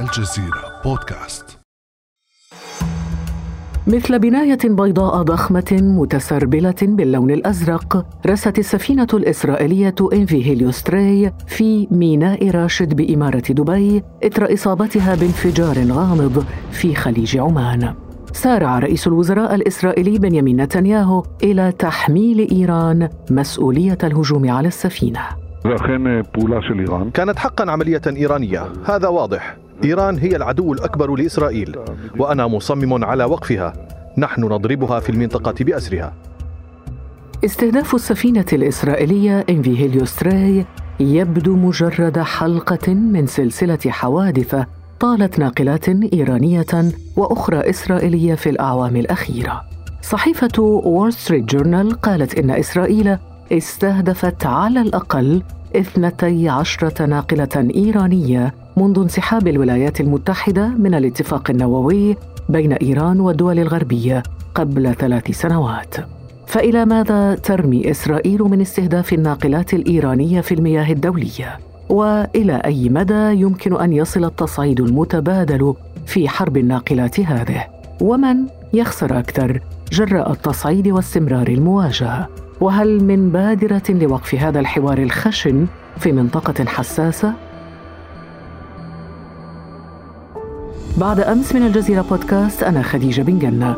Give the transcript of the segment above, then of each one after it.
الجزيرة بودكاست. مثل بناية بيضاء ضخمة متسربلة باللون الأزرق رست السفينة الإسرائيلية إنفي هيليوستري في ميناء راشد بإمارة دبي إثر إصابتها بانفجار غامض في خليج عمان. سارع رئيس الوزراء الإسرائيلي بنيامين نتنياهو إلى تحميل إيران مسؤولية الهجوم على السفينة. كانت حقا عملية إيرانية. هذا واضح. إيران هي العدو الأكبر لإسرائيل وأنا مصمم على وقفها. نحن نضربها في المنطقة بأسرها. استهداف السفينة الإسرائيلية إم في هيليوس راي يبدو مجرد حلقة من سلسلة حوادث طالت ناقلات إيرانية وأخرى إسرائيلية في الأعوام الأخيرة. صحيفة وول ستريت جورنال قالت إن إسرائيل استهدفت على الأقل اثنتي عشرة ناقلة إيرانية منذ انسحاب الولايات المتحدة من الاتفاق النووي بين إيران والدول الغربية قبل ثلاث سنوات. فإلى ماذا ترمي إسرائيل من استهداف الناقلات الإيرانية في المياه الدولية؟ وإلى أي مدى يمكن أن يصل التصعيد المتبادل في حرب الناقلات هذه؟ ومن يخسر أكثر جراء التصعيد واستمرار المواجهة؟ وهل من بادرة لوقف هذا الحوار الخشن في منطقة حساسة؟ بعد أمس من الجزيرة بودكاست أنا خديجة بن جنة.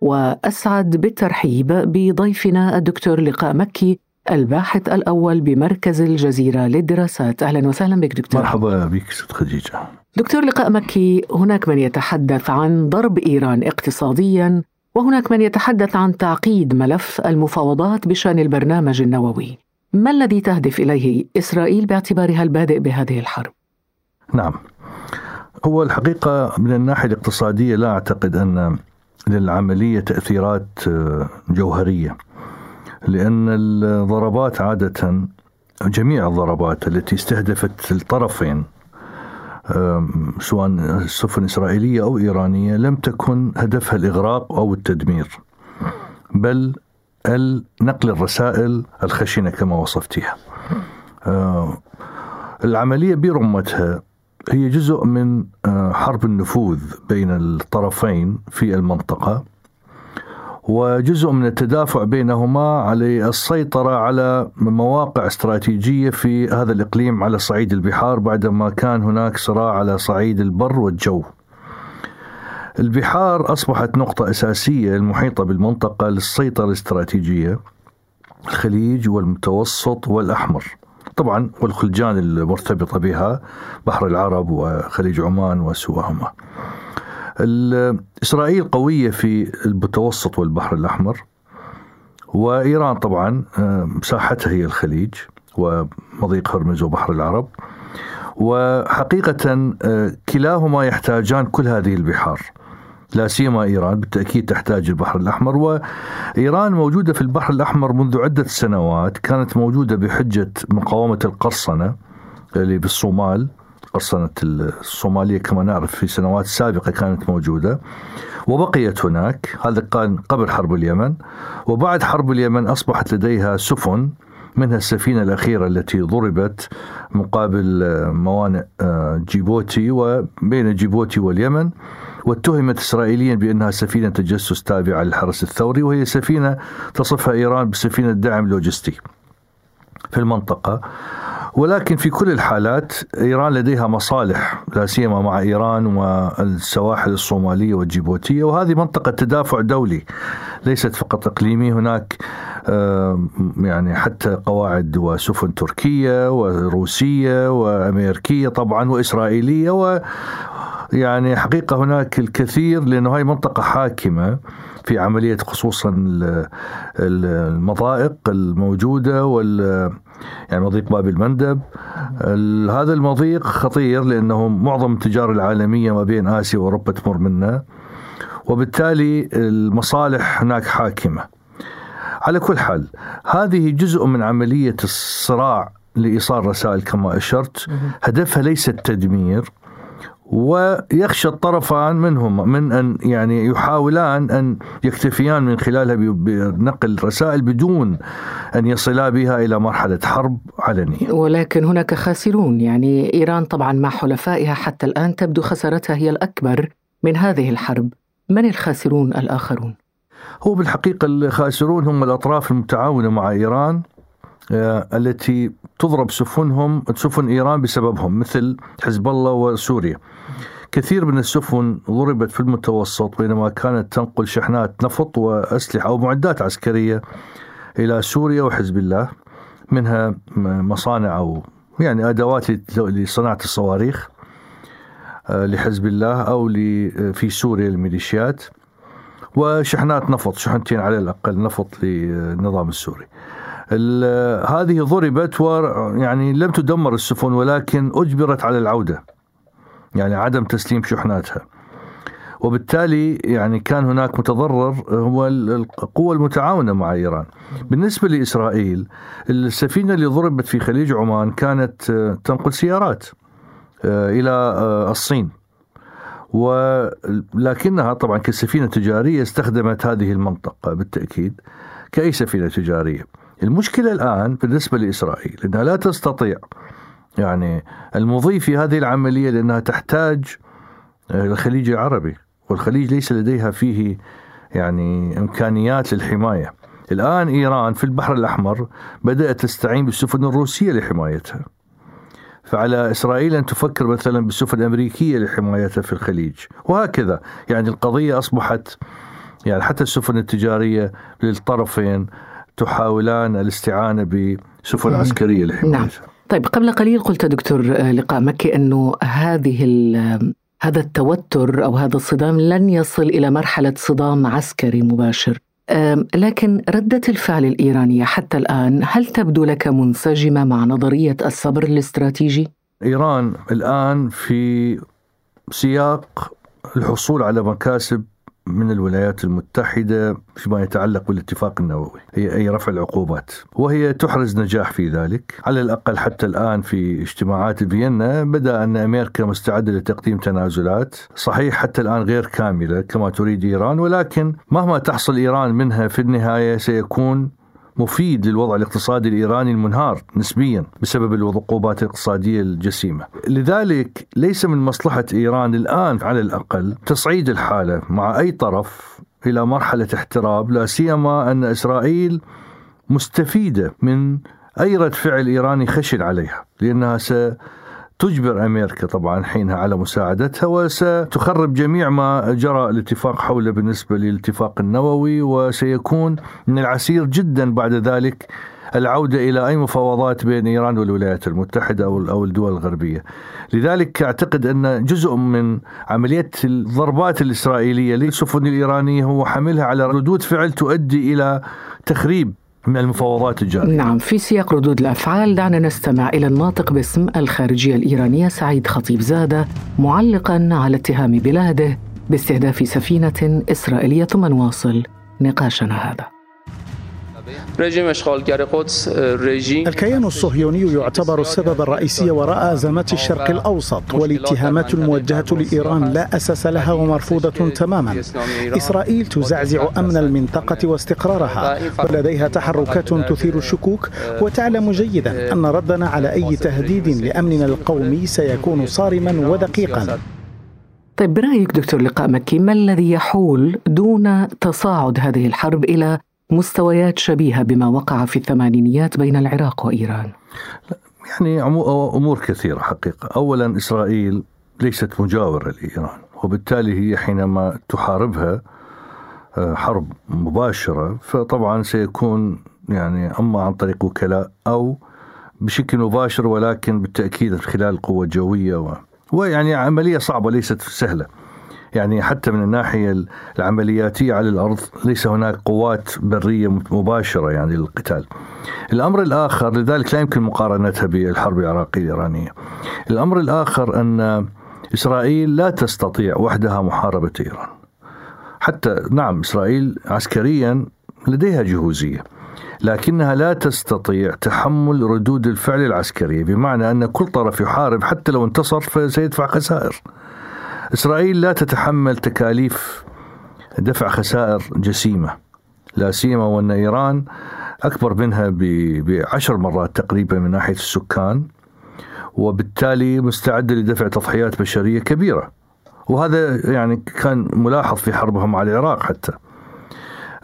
وأسعد بالترحيب بضيفنا الدكتور لقاء مكي الباحث الأول بمركز الجزيرة للدراسات. أهلا وسهلا بك دكتور. مرحبا بك ست خديجة. دكتور لقاء مكي هناك من يتحدث عن ضرب إيران اقتصاديا وهناك من يتحدث عن تعقيد ملف المفاوضات بشأن البرنامج النووي. ما الذي تهدف إليه إسرائيل باعتبارها البادئ بهذه الحرب؟ نعم. هو الحقيقة من الناحية الاقتصادية لا أعتقد أن للعملية تأثيرات آه، جوهرية لأن الضربات عادة جميع الضربات التي استهدفت الطرفين سواء سفن إسرائيلية أو إيرانية لم تكن هدفها الإغراق أو التدمير بل نقل الرسائل الخشنة كما وصفتها آه، العملية برمتها هي جزء من آه، حرب النفوذ بين الطرفين في المنطقة وجزء من التدافع بينهما على السيطرة على مواقع استراتيجية في هذا الإقليم على صعيد البحار بعدما كان هناك صراع على صعيد البر والجو. البحار أصبحت نقطة أساسية المحيطة بالمنطقة للسيطرة الاستراتيجية الخليج والمتوسط والأحمر. طبعا والخلجان المرتبطة بها بحر العرب وخليج عمان وسواهما. إسرائيل قوية في المتوسط والبحر الأحمر وإيران طبعا آه، مساحتها هي الخليج ومضيق هرمز وبحر العرب. وحقيقة آه، كلاهما يحتاجان كل هذه البحار. لا سيما إيران بالتأكيد تحتاج البحر الأحمر وإيران موجودة في البحر الأحمر منذ عدة سنوات كانت موجودة بحجة مقاومة القرصنة اللي بالصومال قرصنة الصومالية كما نعرف في سنوات سابقة كانت موجودة وبقيت هناك هذا كان قبل حرب اليمن وبعد حرب اليمن أصبحت لديها سفن منها السفينة الأخيرة التي ضربت مقابل موانئ جيبوتي وبين جيبوتي واليمن. واتهمت إسرائيليا بأنها سفينة تجسس تابعة للحرس الثوري وهي سفينة تصفها إيران بسفينة دعم لوجستي في المنطقة. ولكن في كل الحالات إيران لديها مصالح لا سيما مع إيران والسواحل الصومالية والجيبوتية. وهذه منطقة تدافع دولي ليست فقط إقليمي. هناك يعني حتى قواعد وسفن تركية وروسية وأمريكية طبعا وإسرائيلية يعني حقيقة هناك الكثير لأنه هاي منطقة حاكمة في عملية خصوصا المضائق الموجودة وال يعني مضيق باب المندب. هذا المضيق خطير لأنه معظم التجارة العالمية ما بين آسيا وأوروبا تمر منه وبالتالي المصالح هناك حاكمة. على كل حال هذه جزء من عملية الصراع لإيصال رسائل كما أشرت. هدفها ليس التدمير ويخشى الطرفان منهم من أن يعني يحاولان أن يكتفيان من خلالها بنقل رسائل بدون أن يصلا بها إلى مرحلة حرب علنية. ولكن هناك خاسرون يعني إيران طبعا مع حلفائها حتى الآن تبدو خسارتها هي الأكبر من هذه الحرب. من الخاسرون الآخرون؟ هو بالحقيقة الخاسرون هم الأطراف المتعاونة مع إيران التي تضرب سفنهم سفن إيران بسببهم مثل حزب الله وسوريا. كثير من السفن ضربت في المتوسط بينما كانت تنقل شحنات نفط وأسلحة أو معدات عسكرية إلى سوريا وحزب الله منها مصانع أو يعني أدوات لصناعة الصواريخ آه، لحزب الله أو في سوريا الميليشيات وشحنات نفط شحنتين على الأقل نفط للنظام السوري. هذه ضربت ويعني لم تدمر السفن ولكن أجبرت على العودة يعني عدم تسليم شحناتها. وبالتالي يعني كان هناك متضرر هو القوى المتعاونة مع إيران. بالنسبة لإسرائيل السفينة اللي ضربت في خليج عمان كانت آه، تنقل سيارات آه، إلى آه، الصين. ولكنها طبعا كسفينة تجارية استخدمت هذه المنطقة بالتأكيد كأي سفينة تجارية. المشكلة الآن بالنسبة لإسرائيل أنها لا تستطيع يعني المضي في هذه العملية لأنها تحتاج آه، الخليج العربي والخليج ليس لديها فيه يعني إمكانيات للحماية. الآن إيران في البحر الأحمر بدأت تستعين بالسفن الروسية لحمايتها. فعلى إسرائيل أن تفكر مثلا بالسفن الأمريكية لحمايتها في الخليج وهكذا. يعني القضية أصبحت يعني حتى السفن التجارية للطرفين تحاولان الاستعانة بسفن. عسكرية لحمايتها نعم. طيب قبل قليل قلت دكتور آه، لقاء مكي أنه هذه هذا التوتر أو هذا الصدام لن يصل إلى مرحلة صدام عسكري مباشر لكن ردة الفعل الإيرانية حتى الآن هل تبدو لك منسجمة مع نظرية الصبر الاستراتيجي؟ إيران الآن في سياق الحصول على مكاسب من الولايات المتحدة فيما يتعلق بالاتفاق النووي هي أي رفع العقوبات وهي تحرز نجاح في ذلك. على الأقل حتى الآن في اجتماعات فيينا بدأ أن أمريكا مستعدة لتقديم تنازلات. صحيح حتى الآن غير كاملة كما تريد إيران ولكن مهما تحصل إيران منها في النهاية سيكون مفيد للوضع الاقتصادي الإيراني المنهار نسبيا بسبب العقوبات الاقتصادية الجسيمة. لذلك ليس من مصلحة إيران الآن على الأقل تصعيد الحالة مع أي طرف إلى مرحلة احتراب لا سيما أن إسرائيل مستفيدة من أي رد فعل إيراني خشن عليها لأنها س تجبر أمريكا طبعا حينها على مساعدتها وستخرب جميع ما جرى الاتفاق حوله بالنسبة للاتفاق النووي وسيكون من العسير جدا بعد ذلك العودة إلى أي مفاوضات بين إيران والولايات المتحدة أو أو الدول الغربية. لذلك أعتقد أن جزء من عملية الضربات الإسرائيلية للسفن الإيرانية هو حملها على ردود فعل تؤدي إلى تخريب من المفاوضات الجارية. نعم في سياق ردود الأفعال دعنا نستمع إلى الناطق باسم الخارجية الإيرانية سعيد خطيب زادة معلقا على اتهام بلاده باستهداف سفينة إسرائيلية ثم نواصل نقاشنا هذا. الكيان الصهيوني يعتبر السبب الرئيسي وراء أزمات الشرق الأوسط والاتهامات الموجهة لإيران لا أساس لها ومرفوضة تماما. إسرائيل تزعزع أمن المنطقة واستقرارها. ولديها تحركات تثير الشكوك وتعلم جيدا أن ردنا على أي تهديد لأمننا القومي سيكون صارما ودقيقا. طيب برأيك دكتور لقاء مكي ما الذي يحول دون تصاعد هذه الحرب إلى مستويات شبيهة بما وقع في الثمانينيات بين العراق وإيران. يعني أمور كثيرة حقيقة. أولا إسرائيل ليست مجاورة لإيران وبالتالي هي حينما تحاربها آه، حرب مباشرة فطبعا سيكون يعني أما عن طريق وكلاء أو بشكل مباشر ولكن بالتأكيد خلال القوة الجوية و... ويعني عملية صعبة ليست سهلة. يعني حتى من الناحية العملياتية على الأرض ليس هناك قوات برية مباشرة يعني للقتال. الأمر الآخر لذلك لا يمكن مقارنتها بالحرب العراقية الإيرانية. الأمر الآخر أن إسرائيل لا تستطيع وحدها محاربة إيران. حتى نعم إسرائيل عسكريا لديها جهوزية لكنها لا تستطيع تحمل ردود الفعل العسكرية بمعنى أن كل طرف يحارب حتى لو انتصر فسيدفع خسائر. إسرائيل لا تتحمل تكاليف دفع خسائر جسيمة لا سيما وأن إيران أكبر منها بعشر مرات تقريبا من ناحية السكان وبالتالي مستعدة لدفع تضحيات بشرية كبيرة. وهذا يعني كان ملاحظ في حربهم على العراق حتى.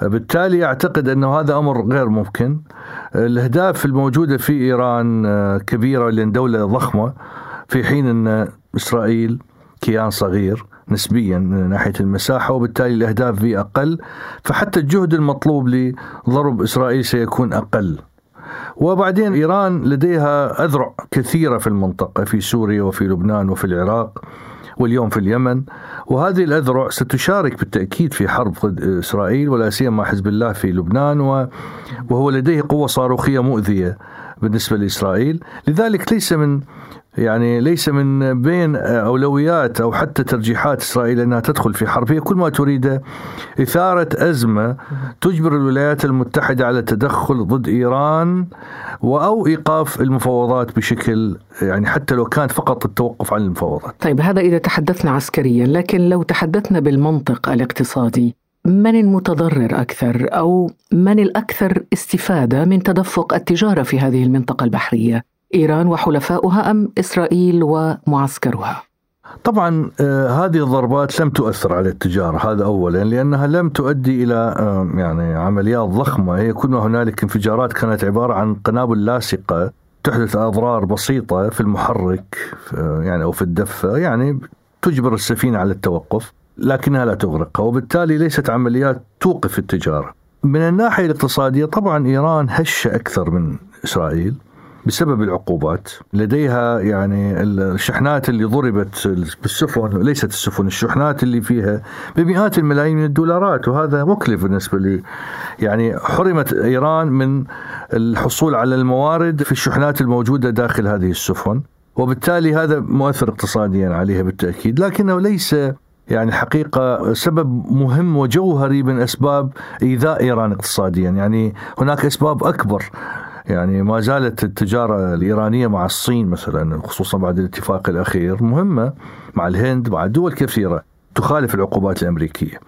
بالتالي أعتقد أنه هذا أمر غير ممكن. الأهداف الموجودة في إيران آه، كبيرة لأن دولة ضخمة في حين أن إسرائيل كيان صغير نسبيا من ناحية المساحة وبالتالي الأهداف فيه أقل فحتى الجهد المطلوب لضرب إسرائيل سيكون أقل. وبعدين إيران لديها أذرع كثيرة في المنطقة في سوريا وفي لبنان وفي العراق واليوم في اليمن. وهذه الأذرع ستشارك بالتأكيد في حرب ضد إسرائيل ولا سيما حزب الله في لبنان وهو لديه قوة صاروخية مؤذية بالنسبة لإسرائيل. لذلك ليس من يعني ليس من بين أولويات أو حتى ترجيحات إسرائيل أنها تدخل في حرب هي كل ما تريد إثارة أزمة تجبر الولايات المتحدة على التدخل ضد إيران أو إيقاف المفاوضات بشكل يعني حتى لو كان فقط التوقف عن المفاوضات طيب هذا إذا تحدثنا عسكريا لكن لو تحدثنا بالمنطق الاقتصادي من المتضرر أكثر أو من الأكثر استفادة من تدفق التجارة في هذه المنطقة البحرية؟ إيران وحلفاؤها أم إسرائيل ومعسكرها؟ طبعا آه هذه الضربات لم تؤثر على التجارة هذا اولا لأنها لم تؤدي آه يعني عمليات ضخمة هي كل ما هنالك انفجارات كانت عبارة عن قنابل لاصقة تحدث أضرار بسيطة في المحرك يعني أو في الدفة يعني تجبر السفينة على التوقف لكنها لا تغرقها وبالتالي ليست عمليات توقف التجارة. من الناحية الاقتصادية طبعا إيران هشة أكثر من إسرائيل بسبب العقوبات. لديها يعني الشحنات اللي ضربت بالسفن ليست السفن الشحنات اللي فيها بمئات الملايين من الدولارات. وهذا مكلف بالنسبة لي. يعني حرمت إيران من الحصول على الموارد في الشحنات الموجودة داخل هذه السفن. وبالتالي هذا مؤثر اقتصاديا عليها بالتأكيد. لكنه ليس يعني حقيقة سبب مهم وجوهري من أسباب إيذاء إيران اقتصاديا. يعني هناك أسباب أكبر يعني ما زالت التجارة الإيرانية مع الصين مثلا خصوصا بعد الاتفاق الأخير مهمة مع الهند مع دول كثيرة تخالف العقوبات الأمريكية.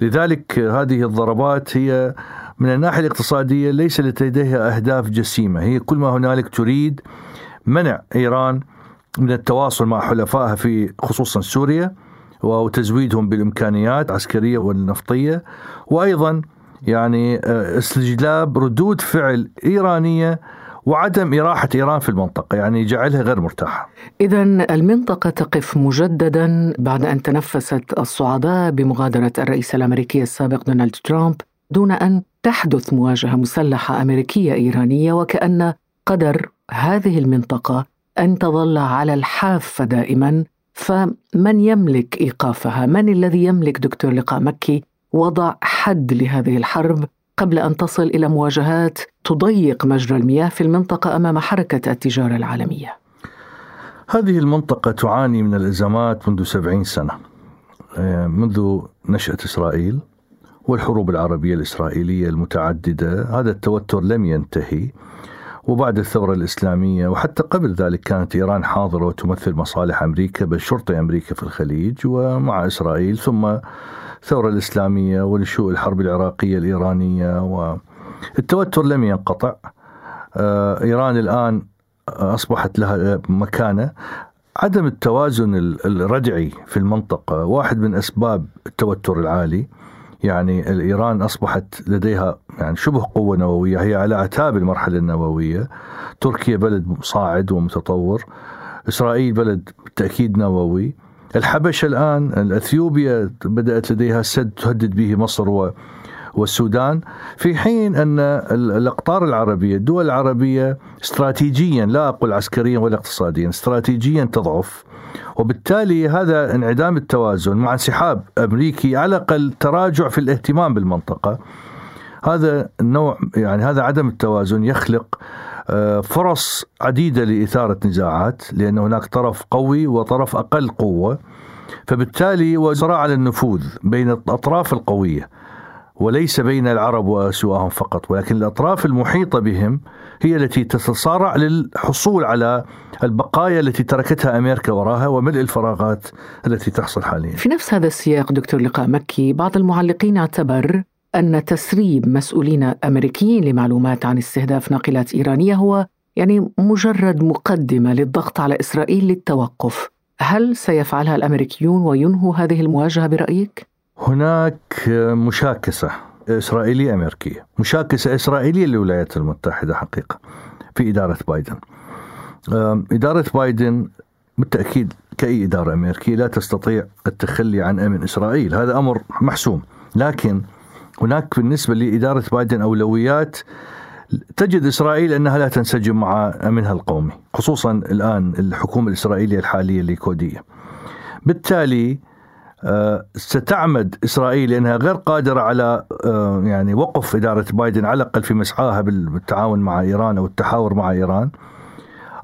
لذلك هذه الضربات هي من الناحية الاقتصادية ليس لديها أهداف جسيمة. هي كل ما هنالك تريد منع إيران من التواصل مع حلفائها في خصوصا سوريا وتزويدهم بالإمكانيات العسكرية والنفطية وأيضا يعني آه، استجلاب ردود فعل إيرانية وعدم إراحة إيران في المنطقة يعني جعلها غير مرتاحة. إذا المنطقة تقف مجددا بعد أن تنفست الصعداء بمغادرة الرئيس الأمريكي السابق دونالد ترامب دون أن تحدث مواجهة مسلحة أمريكية إيرانية وكأن قدر هذه المنطقة أن تظل على الحافة دائما. فمن يملك إيقافها؟ من الذي يملك دكتور لقاء مكي؟ وضع حد لهذه الحرب قبل أن تصل إلى مواجهات تضيق مجرى المياه في المنطقة أمام حركة التجارة العالمية. هذه المنطقة تعاني من الإزمات منذ سبعين سنة آه، منذ نشأة إسرائيل والحروب العربية الإسرائيلية المتعددة هذا التوتر لم ينتهي وبعد الثورة الإسلامية وحتى قبل ذلك كانت إيران حاضرة وتمثل مصالح أمريكا بل شرطة أمريكا في الخليج ومع إسرائيل ثم الثورة الإسلامية ونشوء الحرب العراقية الإيرانية والتوتر لم ينقطع. آه، إيران الآن أصبحت لها مكانة. عدم التوازن الردعي في المنطقة واحد من أسباب التوتر العالي. يعني إيران أصبحت لديها يعني شبه قوة نووية هي على أعتاب المرحلة النووية. تركيا بلد صاعد ومتطور. إسرائيل بلد بالتأكيد نووي. الحبشة الآن أثيوبيا بدأت لديها سد تهدد به مصر و والسودان. في حين أن الأقطار العربية الدول العربية استراتيجيا لا أقول عسكريا ولا اقتصاديا استراتيجيا تضعف. وبالتالي هذا انعدام التوازن مع انسحاب أمريكي على الأقل تراجع في الاهتمام بالمنطقة. هذا النوع يعني هذا عدم التوازن يخلق فرص عديدة لإثارة نزاعات لأن هناك طرف قوي وطرف أقل قوة. فبالتالي وصراع على النفوذ بين الأطراف القوية وليس بين العرب وسواهم فقط ولكن الأطراف المحيطة بهم هي التي تتصارع للحصول على البقايا التي تركتها أمريكا وراها وملء الفراغات التي تحصل حاليا. في نفس هذا السياق دكتور لقاء مكي بعض المعلقين اعتبر أن تسريب مسؤولين أمريكيين لمعلومات عن استهداف ناقلات إيرانية هو يعني مجرد مقدمة للضغط على إسرائيل للتوقف. هل سيفعلها الأمريكيون وينهوا هذه المواجهة برأيك؟ هناك مشاكسة إسرائيلية أمريكية. مشاكسة إسرائيلية للولايات المتحدة حقيقة في إدارة بايدن. إدارة بايدن بالتأكيد كأي إدارة أمريكية لا تستطيع التخلي عن أمن إسرائيل. هذا أمر محسوم. لكن هناك بالنسبة لإدارة بايدن أولويات تجد إسرائيل أنها لا تنسجم مع أمنها القومي خصوصا الآن الحكومة الإسرائيلية الحالية الليكودية. بالتالي آه، ستعمد إسرائيل لانها غير قادرة على آه، يعني وقف إدارة بايدن على الأقل في مسعاها بالتعاون مع إيران أو التحاور مع إيران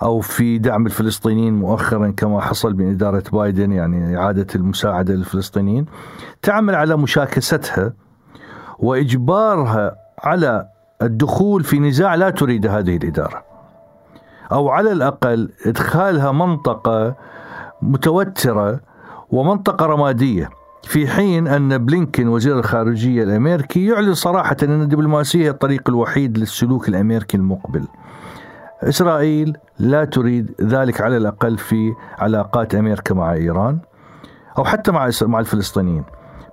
أو في دعم الفلسطينيين مؤخرا كما حصل من إدارة بايدن يعني إعادة المساعدة للفلسطينيين تعمل على مشاكستها. وإجبارها على الدخول في نزاع لا تريد هذه الإدارة. أو على الأقل إدخالها منطقة متوترة ومنطقة رمادية في حين أن بلينكين وزير الخارجية الأمريكي يعلن صراحة أن الدبلوماسية هي الطريق الوحيد للسلوك الأمريكي المقبل. إسرائيل لا تريد ذلك على الأقل في علاقات أمريكا مع إيران أو حتى مع مع الفلسطينيين.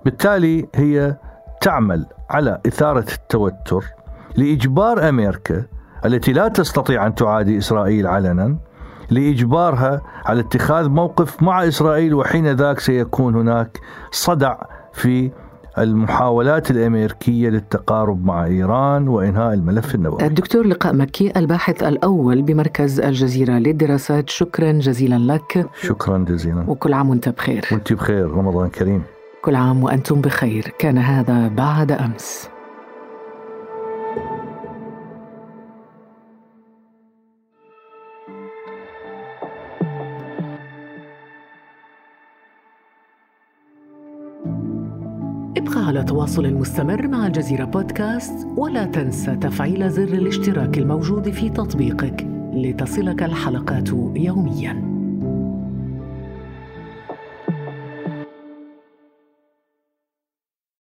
بالتالي هي تعمل على إثارة التوتر لإجبار أمريكا التي لا تستطيع أن تعادي إسرائيل علنا لإجبارها على اتخاذ موقف مع إسرائيل وحين ذاك سيكون هناك صدع في المحاولات الأمريكية للتقارب مع إيران وإنهاء الملف النووي. الدكتور لقاء مكي الباحث الأول بمركز الجزيرة للدراسات شكرا جزيلا لك. شكرا جزيلا. وكل عام وأنت بخير. وأنت بخير رمضان كريم. كل عام وأنتم بخير كان هذا بعد أمس. ابقى على تواصل مستمر مع الجزيرة بودكاست ولا تنسى تفعيل زر الاشتراك الموجود في تطبيقك لتصلك الحلقات يومياً